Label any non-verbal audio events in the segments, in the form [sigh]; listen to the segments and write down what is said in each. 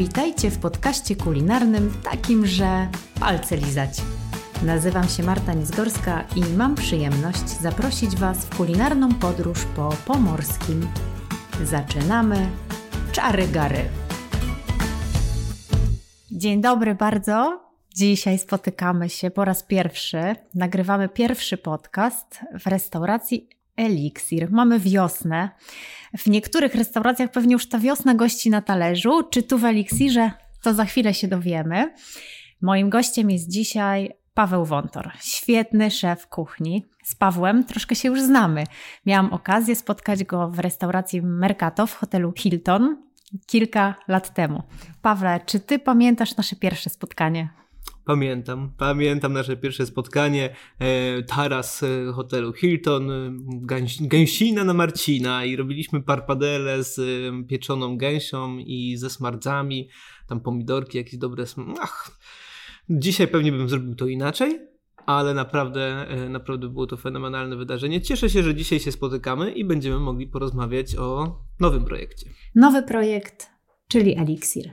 Witajcie w podcaście kulinarnym takim, że palce lizać. Nazywam się Marta Nizgorska i mam przyjemność zaprosić Was w kulinarną podróż po pomorskim. Zaczynamy czary gary. Dzień dobry bardzo. Dzisiaj spotykamy się po raz pierwszy. Nagrywamy pierwszy podcast w restauracji Elixir. Mamy wiosnę. W niektórych restauracjach pewnie już ta wiosna gości na talerzu. Czy tu w Elixirze? To za chwilę się dowiemy. Moim gościem jest dzisiaj Paweł Wątor, świetny szef kuchni. Z Pawłem troszkę się już znamy. Miałam okazję spotkać go w restauracji Mercato w hotelu Hilton kilka lat temu. Pawle, czy ty pamiętasz nasze pierwsze spotkanie? Pamiętam, pamiętam nasze pierwsze spotkanie, e, taras e, hotelu Hilton, e, gęś, gęsina na Marcina i robiliśmy parpadele z e, pieczoną gęsią i ze smardzami, tam pomidorki, jakieś dobre, ach, dzisiaj pewnie bym zrobił to inaczej, ale naprawdę, naprawdę było to fenomenalne wydarzenie. Cieszę się, że dzisiaj się spotykamy i będziemy mogli porozmawiać o nowym projekcie. Nowy projekt, czyli Elixir.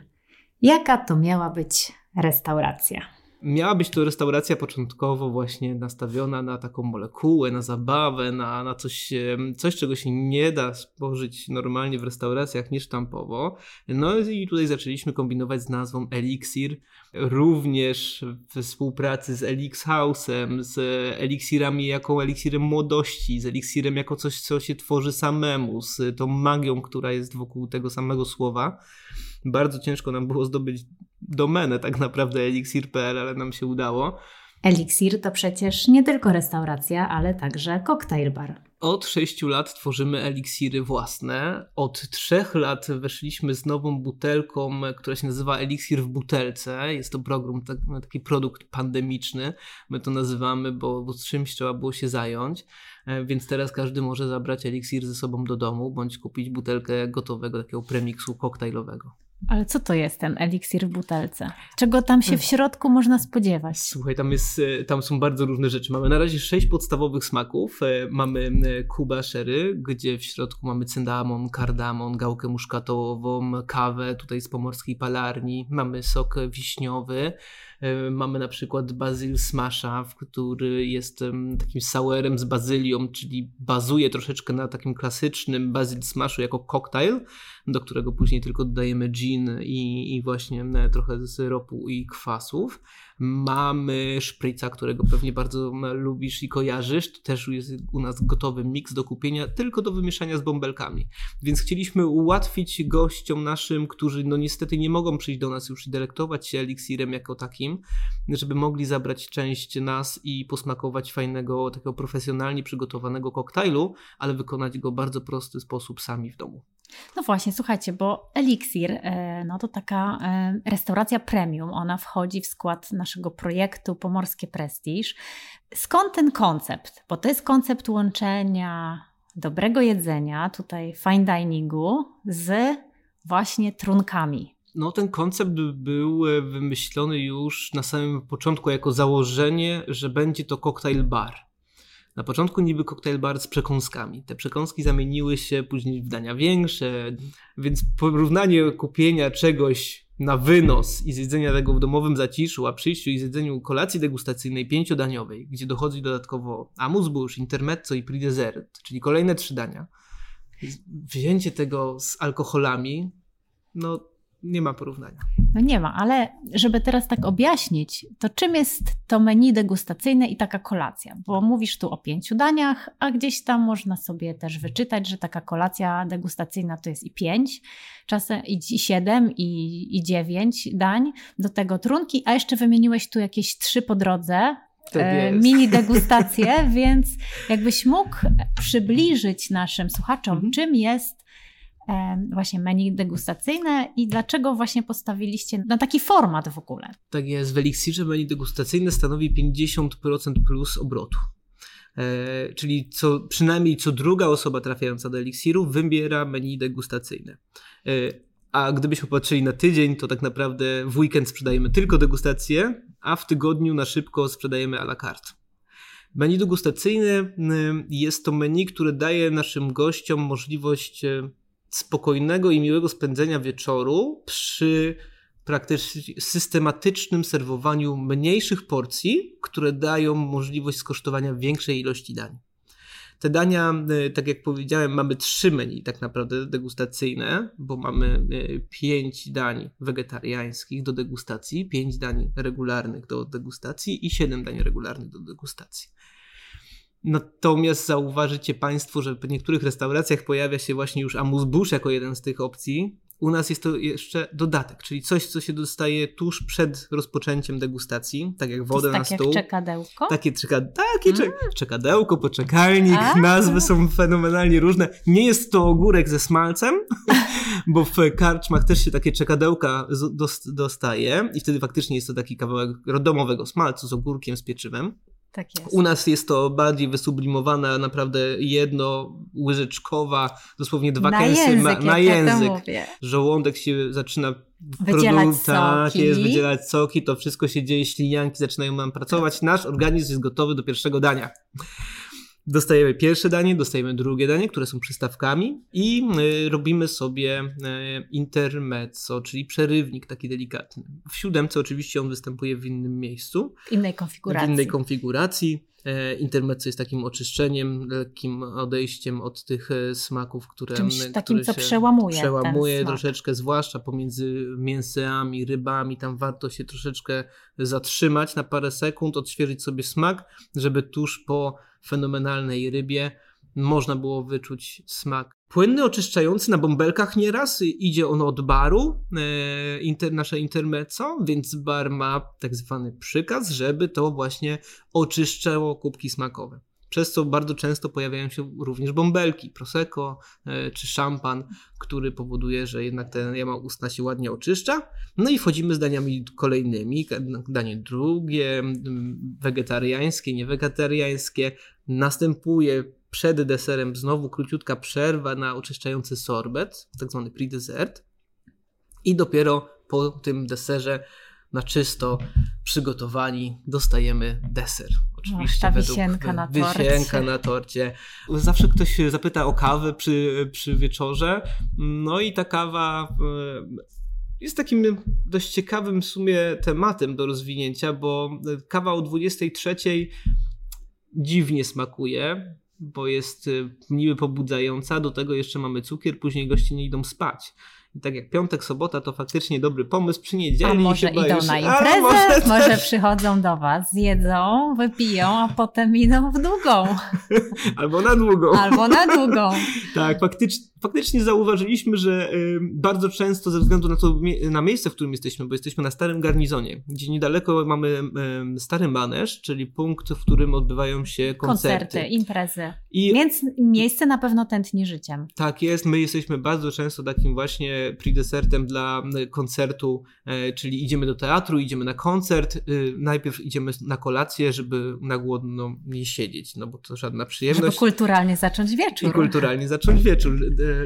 Jaka to miała być restauracja? Miała być to restauracja początkowo właśnie nastawiona na taką molekułę, na zabawę, na, na coś, coś, czego się nie da spożyć normalnie w restauracjach niesztampowo. No i tutaj zaczęliśmy kombinować z nazwą Elixir, również w współpracy z Elix House'em, z eliksirami jako eliksirem młodości, z eliksirem jako coś, co się tworzy samemu, z tą magią, która jest wokół tego samego słowa. Bardzo ciężko nam było zdobyć domenę tak naprawdę elixir.pl, ale nam się udało. Elixir to przecież nie tylko restauracja, ale także koktajl bar. Od 6 lat tworzymy eliksiry własne. Od 3 lat weszliśmy z nową butelką, która się nazywa Eliksir w butelce. Jest to program, tak, taki produkt pandemiczny. My to nazywamy, bo, bo z czymś trzeba było się zająć. E, więc teraz każdy może zabrać eliksir ze sobą do domu, bądź kupić butelkę gotowego takiego premiksu koktajlowego. Ale co to jest ten eliksir w butelce? Czego tam się w środku można spodziewać? Słuchaj, tam, jest, e, tam są bardzo różne rzeczy. Mamy na razie sześć podstawowych smaków. E, mamy kuba sherry, gdzie w środku mamy cynamon, kardamon, gałkę muszkatołową, kawę tutaj z pomorskiej palarni. Mamy sok wiśniowy. E, mamy na przykład bazyl smasha, który jest takim sourem z bazylią, czyli bazuje troszeczkę na takim klasycznym bazyl smashu jako koktajl, do którego później tylko dodajemy gin i, i właśnie trochę syropu i kwasów. Mamy szpryca, którego pewnie bardzo lubisz i kojarzysz. To też jest u nas gotowy miks do kupienia, tylko do wymieszania z bąbelkami. Więc chcieliśmy ułatwić gościom naszym, którzy no niestety nie mogą przyjść do nas już i delektować się eliksirem jako takim, żeby mogli zabrać część nas i posmakować fajnego, takiego profesjonalnie przygotowanego koktajlu, ale wykonać go w bardzo prosty sposób sami w domu. No właśnie, słuchajcie, bo Elixir e, no to taka e, restauracja premium. Ona wchodzi w skład naszego projektu Pomorskie Prestige. Skąd ten koncept? Bo to jest koncept łączenia dobrego jedzenia, tutaj fine diningu, z właśnie trunkami. No, ten koncept był e, wymyślony już na samym początku jako założenie, że będzie to cocktail bar. Na początku niby koktajl bar z przekąskami. Te przekąski zamieniły się później w dania większe, więc porównanie kupienia czegoś na wynos i zjedzenia tego w domowym zaciszu, a przyjściu i zjedzeniu kolacji degustacyjnej pięciodaniowej, gdzie dochodzi dodatkowo amuse-bouche, intermezzo i prix dessert, czyli kolejne trzy dania. Wzięcie tego z alkoholami, no nie ma porównania. No nie ma, ale żeby teraz tak objaśnić, to czym jest to menu degustacyjne i taka kolacja? Bo mówisz tu o pięciu daniach, a gdzieś tam można sobie też wyczytać, że taka kolacja degustacyjna to jest i pięć, czasem i siedem, i, i dziewięć dań, do tego trunki, a jeszcze wymieniłeś tu jakieś trzy po drodze, Tak e, mini [laughs] degustacje, więc jakbyś mógł przybliżyć naszym słuchaczom, Mhm. czym jest właśnie menu degustacyjne i dlaczego właśnie postawiliście na taki format w ogóle. Tak jest, w eliksirze menu degustacyjne stanowi 50% plus obrotu. E, czyli co, przynajmniej co druga osoba trafiająca do eliksiru wybiera menu degustacyjne. E, a gdybyśmy patrzyli na tydzień, to tak naprawdę w weekend sprzedajemy tylko degustacje, a w tygodniu na szybko sprzedajemy à la carte. Menu degustacyjne jest to menu, które daje naszym gościom możliwość spokojnego i miłego spędzenia wieczoru przy praktycznie systematycznym serwowaniu mniejszych porcji, które dają możliwość skosztowania większej ilości dań. Te dania, e, tak jak powiedziałem, mamy trzy menu tak naprawdę degustacyjne, bo mamy e, pięć dań wegetariańskich do degustacji, pięć dań regularnych do degustacji i siedem dań regularnych do degustacji. Natomiast zauważycie Państwo, że w niektórych restauracjach pojawia się właśnie już amuse jako jeden z tych opcji, u nas jest to jeszcze dodatek, czyli coś, co się dostaje tuż przed rozpoczęciem degustacji, tak jak wodę na stół. Takie czekadełko? Takie, czeka, takie mm. czekadełko, poczekalnik, A? nazwy są fenomenalnie różne. Nie jest to ogórek ze smalcem, [laughs] bo w karczmach też się takie czekadełka dostaje i wtedy faktycznie jest to taki kawałek domowego smalcu z ogórkiem, z pieczywem. Tak. U nas jest to bardziej wysublimowane, naprawdę jedno, łyżeczkowa, dosłownie dwa na kęsy język, na ja język. Mówię. Żołądek się zaczyna wydzielać soki. Tak jest, wydzielać soki, to wszystko się dzieje, ślinianki zaczynają nam pracować. Nasz organizm jest gotowy do pierwszego dania. Dostajemy pierwsze danie, dostajemy drugie danie, które są przystawkami i y, robimy sobie y, intermezzo, czyli przerywnik taki delikatny. W siódemce oczywiście on występuje w innym miejscu. W innej konfiguracji. W innej konfiguracji. E, intermezzo jest takim oczyszczeniem, lekkim odejściem od tych e, smaków, które. Czymś które takim, co przełamuje. Przełamuje troszeczkę, zwłaszcza pomiędzy mięsami, rybami. Tam warto się troszeczkę zatrzymać na parę sekund, odświeżyć sobie smak, żeby tuż po fenomenalnej rybie można było wyczuć smak. Płynny oczyszczający na bąbelkach nieraz idzie on od baru, e, inter, nasze intermezzo, więc bar ma tak zwany przykaz, żeby to właśnie oczyszczało kubki smakowe. Przez co bardzo często pojawiają się również bąbelki, prosecco e, czy szampan, który powoduje, że jednak ten jama ustna się ładnie oczyszcza. No i wchodzimy z daniami kolejnymi. Danie drugie, wegetariańskie, niewegetariańskie. Następuje przed deserem znowu króciutka przerwa na oczyszczający sorbet, tak zwany pre-dessert. I dopiero po tym deserze na czysto przygotowani dostajemy deser. Oczywiście ta wisienka na torcie. Wisienka na torcie. Zawsze ktoś zapyta o kawę przy, przy wieczorze. No i ta kawa e, jest takim dość ciekawym w sumie tematem do rozwinięcia, bo kawa o 23 dziwnie smakuje bo jest y, niby pobudzająca, do tego jeszcze mamy cukier, później goście nie idą spać. I tak jak piątek, sobota to faktycznie dobry pomysł, przy niedzieli A może idą już, na imprezę, może, może [laughs] przychodzą do Was, zjedzą, wypiją, a potem idą w długą. [laughs] Albo na długą. Albo na długą. [laughs] tak, faktycznie, faktycznie zauważyliśmy, że y, bardzo często ze względu na to, na miejsce, w którym jesteśmy, bo jesteśmy na starym garnizonie, gdzie niedaleko mamy y, stary manesz, czyli punkt, w którym odbywają się koncerty. Koncerty, imprezy. I Więc miejsce na pewno tętni życiem. Tak jest, my jesteśmy bardzo często takim właśnie predesertem dla y, koncertu, y, czyli idziemy do teatru, idziemy na koncert, y, najpierw idziemy na kolację, żeby na głodno nie siedzieć, no bo to żadna przyjemność. Żeby kulturalnie zacząć wieczór. I kulturalnie zacząć wieczór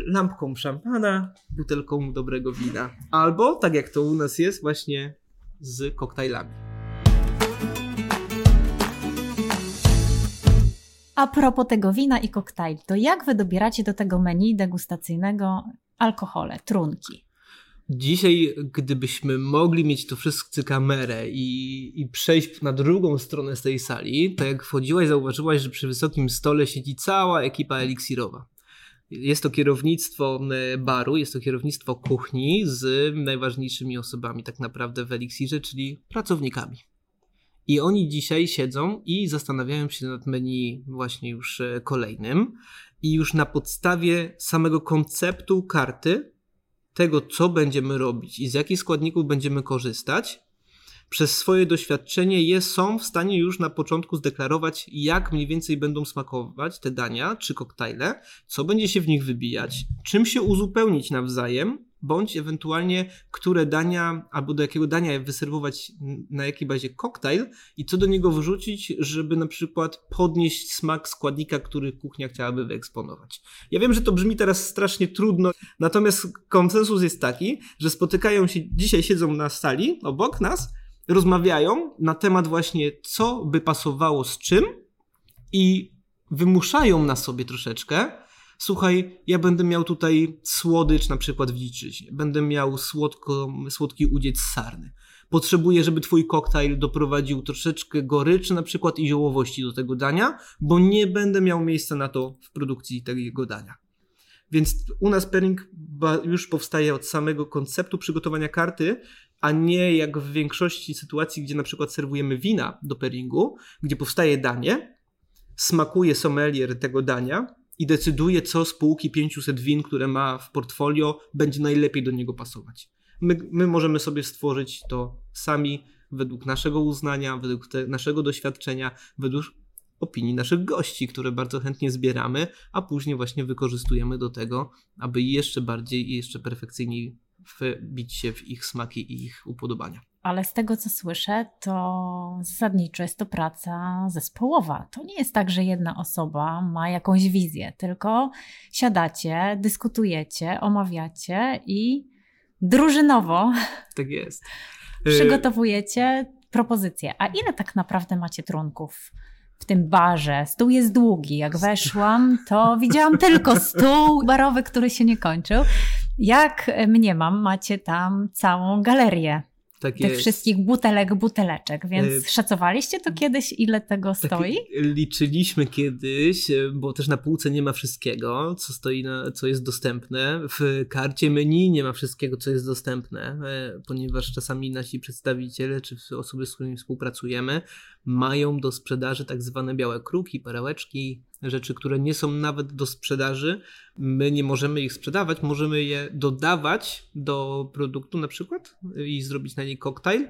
lampką szampana, butelką dobrego wina. Albo, tak jak to u nas jest, właśnie z koktajlami. A propos tego wina i koktajli, to jak wy dobieracie do tego menu degustacyjnego alkohole, trunki? Dzisiaj, gdybyśmy mogli mieć to wszyscy kamerę i, i przejść na drugą stronę z tej sali, to jak wchodziłaś, zauważyłaś, że przy wysokim stole siedzi cała ekipa eliksirowa. Jest to kierownictwo e, baru, jest to kierownictwo kuchni z najważniejszymi osobami tak naprawdę w eliksirze, czyli pracownikami. I oni dzisiaj siedzą i zastanawiają się nad menu właśnie już e, kolejnym i już na podstawie samego konceptu karty, tego co będziemy robić i z jakich składników będziemy korzystać, przez swoje doświadczenie je są w stanie już na początku zdeklarować, jak mniej więcej będą smakować te dania czy koktajle, co będzie się w nich wybijać, czym się uzupełnić nawzajem, bądź ewentualnie które dania albo do jakiego dania wyserwować na jakiej bazie koktajl i co do niego wrzucić, żeby na przykład podnieść smak składnika, który kuchnia chciałaby wyeksponować. Ja wiem, że to brzmi teraz strasznie trudno, natomiast konsensus jest taki, że spotykają się, dzisiaj siedzą na sali obok nas rozmawiają na temat właśnie, co by pasowało z czym i wymuszają na sobie troszeczkę słuchaj, ja będę miał tutaj słodycz na przykład w dziczyźnie, będę miał słodko, słodki udziec sarny. Potrzebuję, żeby twój koktajl doprowadził troszeczkę goryczy na przykład i ziołowości do tego dania, bo nie będę miał miejsca na to w produkcji tego dania. Więc u nas pairing już powstaje od samego konceptu przygotowania karty, a nie jak w większości sytuacji, gdzie na przykład serwujemy wina do pairingu, gdzie powstaje danie, smakuje sommelier tego dania i decyduje, co z półki 500 win, które ma w portfolio, będzie najlepiej do niego pasować. My, my możemy sobie stworzyć to sami według naszego uznania, według te, naszego doświadczenia, według opinii naszych gości, które bardzo chętnie zbieramy, a później właśnie wykorzystujemy do tego, aby jeszcze bardziej i jeszcze perfekcyjniej wbić się w ich smaki i ich upodobania. Ale z tego co słyszę, to zasadniczo jest to praca zespołowa. To nie jest tak, że jedna osoba ma jakąś wizję, tylko siadacie, dyskutujecie, omawiacie i drużynowo [laughs] tak jest. [laughs] przygotowujecie propozycje. A ile tak naprawdę macie trunków? w tym barze. Stół jest długi. Jak weszłam, to [laughs] widziałam tylko stół barowy, który się nie kończył. Jak mniemam, macie tam całą galerię tak tych wszystkich butelek, buteleczek, więc e... szacowaliście to kiedyś, ile tego stoi? liczyliśmy kiedyś, bo też na półce nie ma wszystkiego, co stoi, na, co jest dostępne. W karcie menu nie ma wszystkiego, co jest dostępne, e, ponieważ czasami nasi przedstawiciele, czy osoby, z którymi współpracujemy, mają do sprzedaży tak zwane białe kruki, perełeczki, rzeczy, które nie są nawet do sprzedaży. My nie możemy ich sprzedawać, możemy je dodawać do produktu na przykład i zrobić na nie koktajl.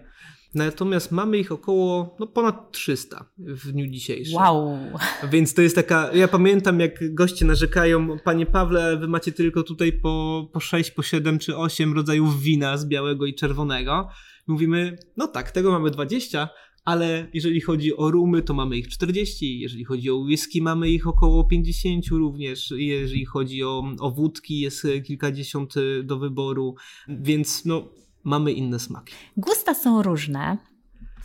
Natomiast mamy ich około no, ponad 300 w dniu dzisiejszym. Wow! Więc to jest taka. Ja pamiętam, jak goście narzekają, panie Pawle, wy macie tylko tutaj po, po 6, po 7 czy 8 rodzajów wina z białego i czerwonego. Mówimy, no tak, tego mamy 20, ale jeżeli chodzi o rumy, to mamy ich 40, jeżeli chodzi o whisky, mamy ich około 50 również, jeżeli chodzi o, o wódki, jest kilkadziesiąt y, do wyboru, więc no, mamy inne smaki. Gusta są różne.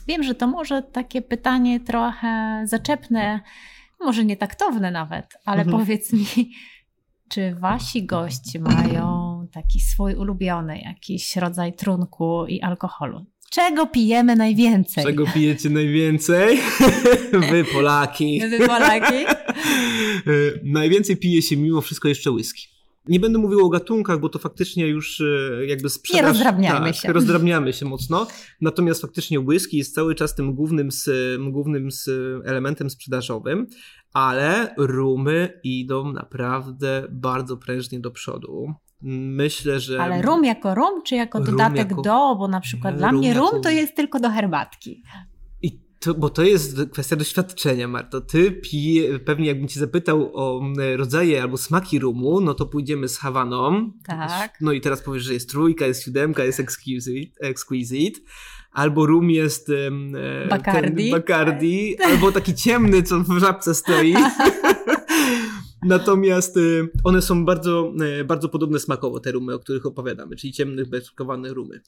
Wiem, że to może takie pytanie trochę zaczepne, może nie taktowne nawet, ale mhm. powiedz mi, [laughs] czy wasi goście mają taki swój ulubiony jakiś rodzaj trunku i alkoholu? Czego pijemy najwięcej? Czego pijecie najwięcej? [laughs] Wy Polaki. Wy Polaki. [laughs] najwięcej pije się mimo wszystko jeszcze whisky. Nie będę mówił o gatunkach, bo to faktycznie już e, jakby sprzedaż... Nie rozdrabniamy tak, się. rozdrabniamy się mocno. Natomiast faktycznie whisky jest cały czas tym głównym, z, głównym z elementem sprzedażowym, ale rumy idą naprawdę bardzo prężnie do przodu. Myślę, że. Ale rum jako rum, czy jako dodatek jako... do? Bo na przykład dla mnie rum jako... to jest tylko do herbatki. I to, bo to jest kwestia doświadczenia, Marto. Ty pewnie jakbym cię zapytał o rodzaje albo smaki rumu, no to pójdziemy z Hawaną. Tak. No i teraz powiesz, że jest trójka, jest siódemka, jest exquisite. exquisite albo rum jest um, Bacardi, Bacardi albo taki ciemny, co w żabce stoi. [laughs] [laughs] Natomiast y, one są bardzo, y, bardzo podobne smakowo, te rumy, o których opowiadamy, czyli ciemnych, beczkowane rumy.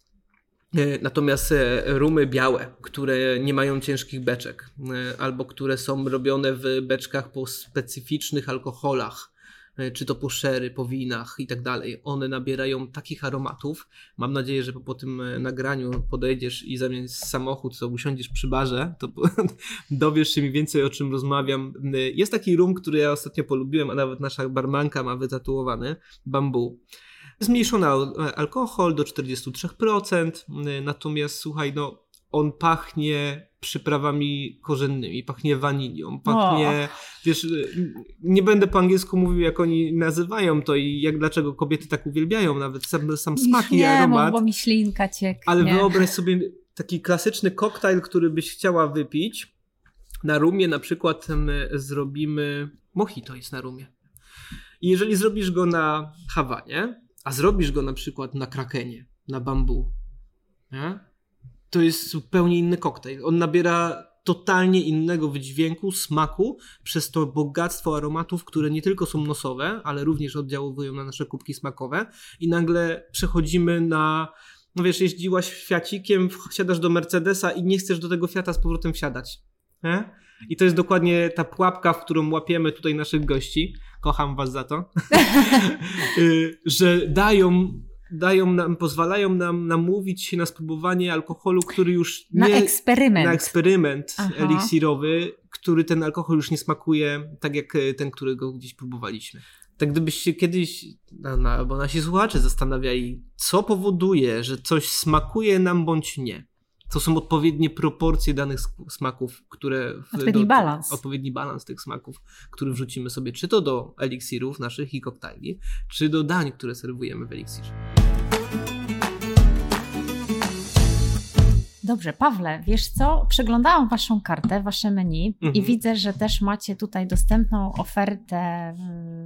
Y, natomiast rumy białe, które nie mają ciężkich beczek, albo które są robione w beczkach po specyficznych alkoholach, czy to po szery, po winach i tak dalej, one nabierają takich aromatów. Mam nadzieję, że po, tym e, nagraniu podejdziesz i zamiast samochód, to usiądziesz przy barze, to [laughs] dowiesz się mniej więcej o czym rozmawiam. E, jest taki rum, który ja ostatnio polubiłem, a nawet nasza barmanka ma wytatuowany, bambu. Zmniejszony alkohol do 43%, natomiast słuchaj, no on pachnie przyprawami korzennymi, pachnie wanilią, pachnie, o. wiesz, nie będę po angielsku mówił, jak oni nazywają to i jak dlaczego kobiety tak uwielbiają, nawet sam, sam smak i aromat. bo mi ślinka cieknie. Ale wyobraź sobie taki klasyczny koktajl, który byś chciała wypić. Na rumie na przykład zrobimy, mojito jest na rumie. I jeżeli zrobisz go na Hawanie, a zrobisz go na przykład na Krakenie, na bambu, nie? To jest zupełnie inny koktajl. On nabiera totalnie innego wydźwięku, smaku, przez to bogactwo aromatów, które nie tylko są nosowe, ale również oddziałują na nasze kubki smakowe i nagle przechodzimy na no wiesz, jeździłaś Fiacikiem, wsiadasz do Mercedesa i nie chcesz do tego Fiata z powrotem wsiadać. I to jest dokładnie ta pułapka, w którą łapiemy tutaj naszych gości. Kocham was za to. [laughs] Y, że dają dają nam, pozwalają nam namówić się na spróbowanie alkoholu, który już nie... Na eksperyment. Na eksperyment Aha. eliksirowy, który ten alkohol już nie smakuje tak jak e, ten, którego gdzieś próbowaliśmy. Tak gdybyście kiedyś, no, no, bo nasi słuchacze zastanawiali, co powoduje, że coś smakuje nam bądź nie. To są odpowiednie proporcje danych smaków, które. W, odpowiedni do, balans. Odpowiedni balans tych smaków, który wrzucimy sobie, czy to do eliksirów naszych i koktajli, czy do dań, które serwujemy w eliksirze. Dobrze, Pawle, wiesz co? Przeglądałam Waszą kartę, Wasze menu mhm. i widzę, że też macie tutaj dostępną ofertę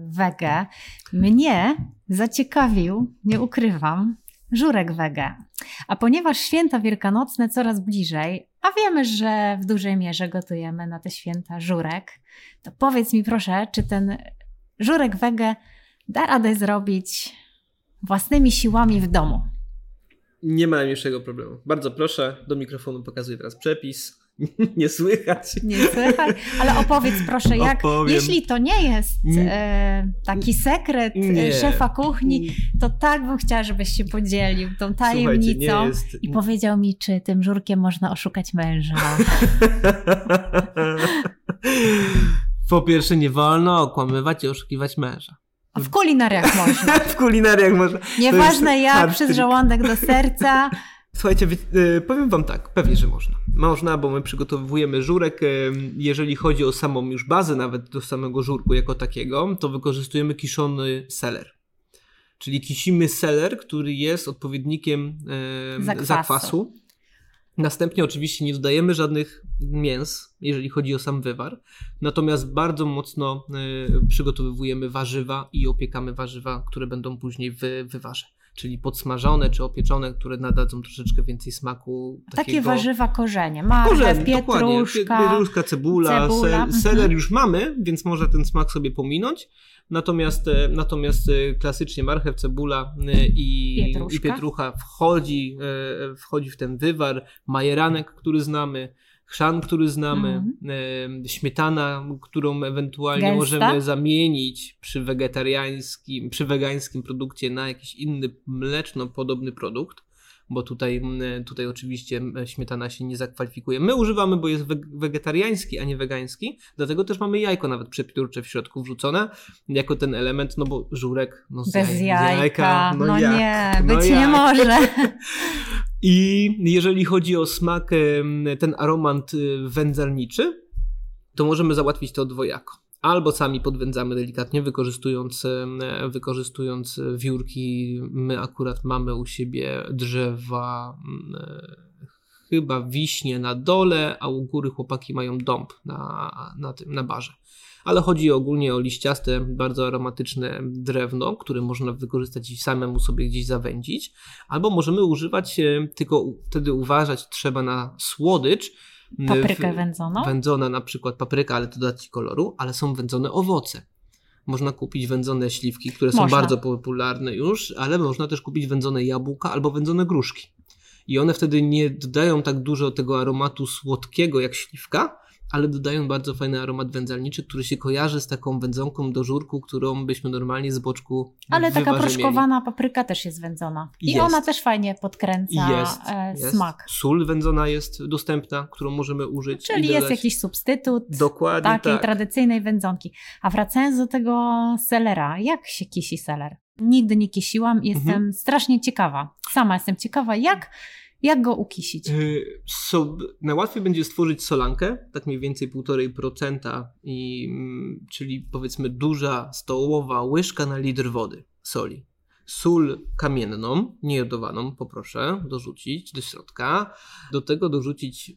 wege. Mnie zaciekawił, nie ukrywam, żurek wege. A ponieważ święta wielkanocne coraz bliżej, a wiemy, że w dużej mierze gotujemy na te święta żurek, to powiedz mi proszę, czy ten żurek wege da radę zrobić własnymi siłami w domu? Nie ma najmniejszego problemu. Bardzo proszę, do mikrofonu pokazuję teraz przepis. [laughs] nie słychać. Nie słychać, ale opowiedz proszę, jak, Opowiem. jeśli to nie jest e, taki sekret e, nie. szefa kuchni, to tak bym chciała, żebyś się podzielił tą tajemnicą jest... i powiedział mi, czy tym żurkiem można oszukać męża. [laughs] po pierwsze, nie wolno okłamywać i oszukiwać męża. A w kulinariach można. [laughs] w kulinariach można. Nieważne jak, przez żołądek do serca. Słuchajcie, e, powiem wam tak, pewnie, że można. Można, bo my przygotowujemy żurek. E, jeżeli chodzi o samą już bazę, nawet do samego żurku jako takiego, to wykorzystujemy kiszony seler. Czyli kisimy seler, który jest odpowiednikiem zakwasu. zakwasu. Następnie oczywiście nie dodajemy żadnych mięs, jeżeli chodzi o sam wywar, natomiast bardzo mocno y, przygotowujemy warzywa i opiekamy warzywa, które będą później w wywarze czyli podsmażone czy opieczone, które nadadzą troszeczkę więcej smaku. Takiego... Takie warzywa korzenie, marchew, korzenie, pietruszka, pietruszka, cebula, cebula. Ser, mhm. seler już mamy, więc można ten smak sobie pominąć. Natomiast, e, natomiast e, klasycznie marchew, cebula e, i i pietrucha wchodzi, wchodzi w ten wywar, majeranek, który znamy, chrzan, który znamy, mm. śmietana, którą ewentualnie Gęsta? możemy zamienić przy wegetariańskim, przy wegańskim produkcie na jakiś inny mleczno-podobny produkt bo tutaj, tutaj oczywiście śmietana się nie zakwalifikuje. My używamy, bo jest wegetariański, a nie wegański, dlatego też mamy jajko nawet przepiórcze w środku wrzucone, jako ten element, no bo żurek, no z Bez jaj, jajka, jajka, no, no nie, no być nie może. [laughs] [laughs] I jeżeli chodzi o smak, ten aromat y, wędzarniczy, to możemy załatwić to dwojako. Albo sami podwędzamy delikatnie, wykorzystując, wykorzystując wiórki. My akurat mamy u siebie drzewa, chyba wiśnie na dole, a u góry chłopaki mają dąb na, na, tym, na barze ale chodzi ogólnie o liściaste, bardzo aromatyczne drewno, które można wykorzystać i samemu sobie gdzieś zawędzić, albo możemy używać, e, tylko wtedy uważać trzeba na słodycz, Paprykę wędzoną? Wędzona na przykład papryka, ale to da ci koloru, ale są wędzone owoce. Można kupić wędzone śliwki, które są bardzo popularne już, ale można też kupić wędzone jabłka albo wędzone gruszki. I one wtedy nie dodają tak dużo tego aromatu słodkiego jak śliwka, ale dodają bardzo fajny aromat wędzalniczy, który się kojarzy z taką wędzonką do żurku, którą byśmy normalnie z boczku Ale taka proszkowana papryka też jest wędzona. I jest. ona też fajnie podkręca jest, e, jest. smak. Sól wędzona jest dostępna, którą możemy użyć. Czyli jest jakiś substytut Dokładnie takiej tak. tradycyjnej wędzonki. A wracając do tego selera, jak się kisi seler? Nigdy nie kisiłam, jestem mhm. strasznie ciekawa. Sama jestem ciekawa, jak jak go ukisić? Y, so, najłatwiej będzie stworzyć solankę, tak mniej więcej 1,5%, i, mm, czyli powiedzmy duża stołowa łyżka na litr wody soli. Sól kamienną, niejodowaną, poproszę dorzucić do środka. Do tego dorzucić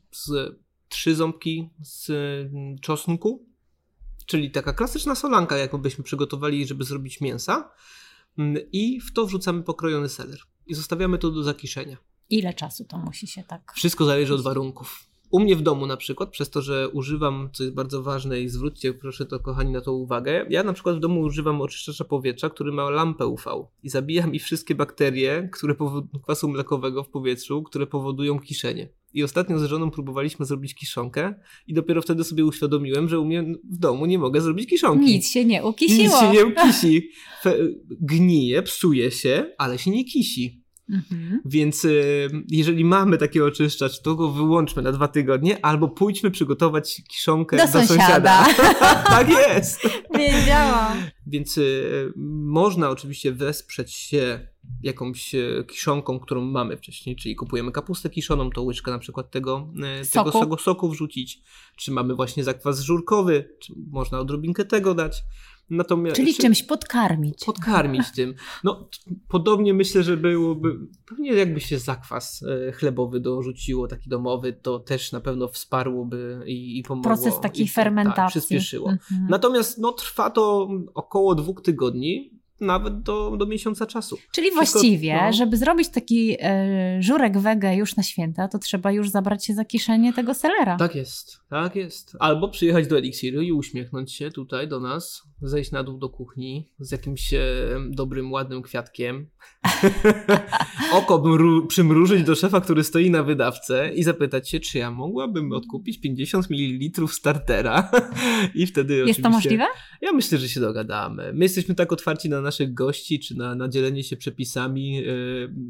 trzy ząbki z mm, czosnku, czyli taka klasyczna solanka, jaką byśmy przygotowali, żeby zrobić mięsa. Mm, I w to wrzucamy pokrojony seler. I zostawiamy to do zakiszenia. Ile czasu to musi się tak. Wszystko zależy od warunków. U mnie w domu na przykład, przez to, że używam, co jest bardzo ważne i zwróćcie proszę to kochani na to uwagę, ja na przykład w domu używam oczyszczacza powietrza, który ma lampę UV i zabija mi wszystkie bakterie, które powodują kwasu mlekowego w powietrzu, które powodują kiszenie. I ostatnio z żoną próbowaliśmy zrobić kiszonkę i dopiero wtedy sobie uświadomiłem, że u mnie w domu nie mogę zrobić kiszonki. Nic się nie ukisiło. Nic się nie ukisi. Gnije, psuje się, ale się nie kisi. Mhm. Więc y, jeżeli mamy taki oczyszczacz, to go wyłączmy na dwa tygodnie, albo pójdźmy przygotować kiszonkę do, do sąsiada. sąsiada. [laughs] tak jest. Wiedziałam. Więc y, można oczywiście wesprzeć się jakąś e, kiszonką, którą mamy wcześniej, czyli kupujemy kapustę kiszoną, to łyżkę na przykład tego, e, soku. tego, soku wrzucić, czy mamy właśnie zakwas żurkowy, czy można odrobinkę tego dać. Natomiast, Czyli czymś podkarmić. Podkarmić tym. No, podobnie myślę, że byłoby, pewnie jakby się zakwas e, chlebowy dorzuciło, taki domowy, to też na pewno wsparłoby i, i pomogło. Proces takiej i, fermentacji. Tak, przyspieszyło. Mhm. Natomiast no, trwa to około dwóch tygodni, nawet do, do miesiąca czasu. Czyli Wszystko, właściwie, no... żeby zrobić taki e, żurek wege już na święta, to trzeba już zabrać się za kieszenie tego selera. Tak jest, tak jest. Albo przyjechać do Elixiru i uśmiechnąć się tutaj do nas, zejść na dół do kuchni z jakimś e, dobrym, ładnym kwiatkiem. [laughs] Oko przymrużyć do szefa, który stoi na wydawcę i zapytać się, czy ja mogłabym odkupić 50 ml startera. [laughs] I wtedy Jest oczywiście... to możliwe? Ja myślę, że się dogadamy. My jesteśmy tak otwarci na naszych gości, czy na, na dzielenie się przepisami. E,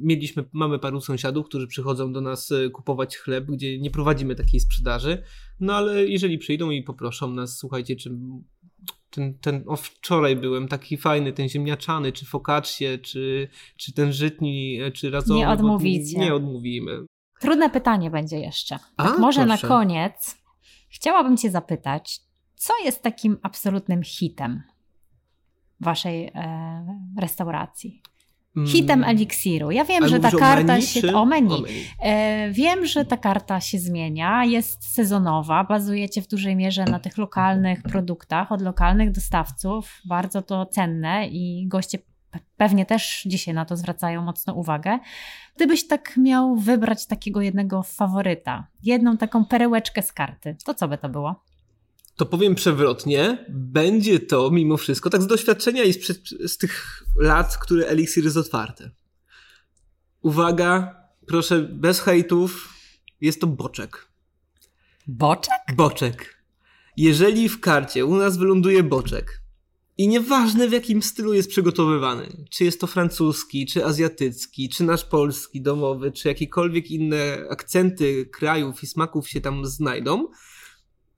mieliśmy, mamy paru sąsiadów, którzy przychodzą do nas e, kupować chleb, gdzie nie prowadzimy takiej sprzedaży. No ale jeżeli przyjdą i poproszą nas, słuchajcie, czy ten, ten o wczoraj byłem taki fajny, ten ziemniaczany, czy focaccie, czy, czy ten żytni, e, czy razowy. Nie odmówicie. Nie odmówimy. Trudne pytanie będzie jeszcze. Tak A, może proszę. na koniec chciałabym Cię zapytać, co jest takim absolutnym hitem waszej e, restauracji? Mm. Hitem eliksiru. Ja wiem, że ta karta menu, się. O menu. o menu. E, wiem, że ta karta się zmienia, jest sezonowa, bazujecie w dużej mierze na tych lokalnych produktach od lokalnych dostawców. Bardzo to cenne i goście pewnie też dzisiaj na to zwracają mocno uwagę. Gdybyś tak miał wybrać takiego jednego faworyta, jedną taką perełeczkę z karty, to co by to było? To powiem przewrotnie, będzie to mimo wszystko, tak z doświadczenia i z, z tych lat, które Elixir jest otwarte. Uwaga, proszę, bez hejtów, jest to boczek. Boczek? Boczek. Jeżeli w karcie u nas wyląduje boczek i nieważne w jakim stylu jest przygotowywany, czy jest to francuski, czy azjatycki, czy nasz polski, domowy, czy jakiekolwiek inne akcenty krajów i smaków się tam znajdą,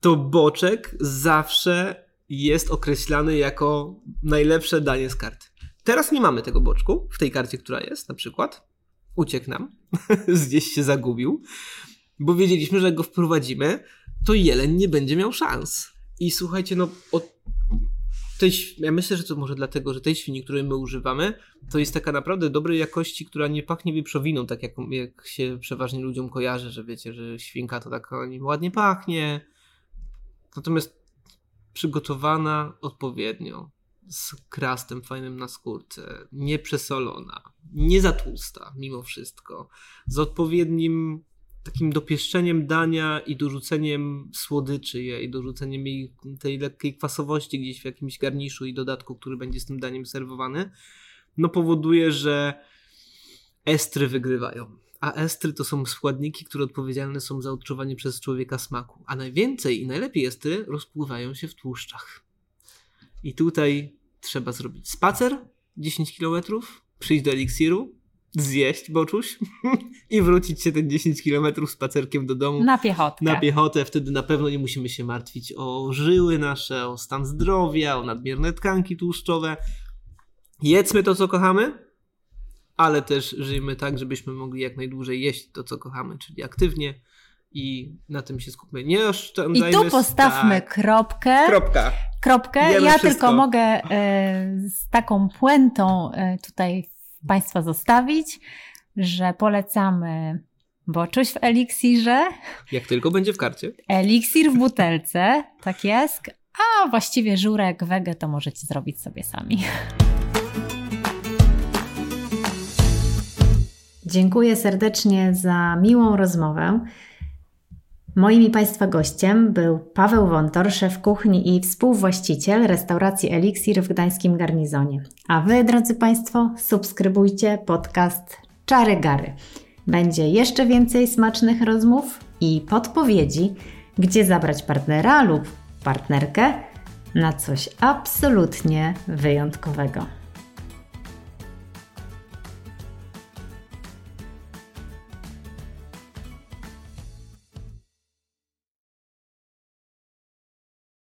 to boczek zawsze jest określany jako najlepsze danie z karty. Teraz nie mamy tego boczku w tej karcie, która jest, na przykład. Uciekł nam, [laughs] gdzieś się zagubił, bo wiedzieliśmy, że jak go wprowadzimy, to jeleń nie będzie miał szans. I słuchajcie, no od tej, ja myślę, że to może dlatego, że tej świni, której my używamy, to jest taka naprawdę dobrej jakości, która nie pachnie wieprzowiną, tak jak, jak się przeważnie ludziom kojarzy, że wiecie, że świnka to tak ładnie pachnie, Natomiast przygotowana odpowiednio, z krastem fajnym na skórce, nieprzesolona, nie za tłusta mimo wszystko, z odpowiednim takim dopieszczeniem dania i dorzuceniem słodyczy jej, dorzuceniem jej tej lekkiej kwasowości gdzieś w jakimś garniszu i dodatku, który będzie z tym daniem serwowany, no powoduje, że estry wygrywają a estry to są składniki, które odpowiedzialne są za odczuwanie przez człowieka smaku. A najwięcej i najlepiej estry rozpływają się w tłuszczach. I tutaj trzeba zrobić spacer 10 km, przyjść do eliksiru, zjeść boczuś [laughs] i wrócić się ten 10 km spacerkiem do domu. Na piechotę. Na piechotę. Wtedy na pewno nie musimy się martwić o żyły nasze, o stan zdrowia, o nadmierne tkanki tłuszczowe. Jedzmy to, co kochamy, ale też żyjmy tak, żebyśmy mogli jak najdłużej jeść to, co kochamy, czyli aktywnie i na tym się skupmy. Nie oszczędzajmy... I tu postawmy tak. kropkę. Kropka. Kropkę. Wiemy ja wszystko. tylko mogę e, z taką puentą e, tutaj Państwa zostawić, że polecamy boczuś w eliksirze. Jak tylko będzie w karcie. Eliksir w butelce, tak jest. A właściwie żurek, wege to możecie zrobić sobie sami. Dziękuję serdecznie za miłą rozmowę. Moim i Państwa gościem był Paweł Wontor, szef kuchni i współwłaściciel restauracji Elixir w gdańskim garnizonie. A Wy, drodzy Państwo, subskrybujcie podcast Czary Gary. Będzie jeszcze więcej smacznych rozmów i podpowiedzi, gdzie zabrać partnera lub partnerkę na coś absolutnie wyjątkowego.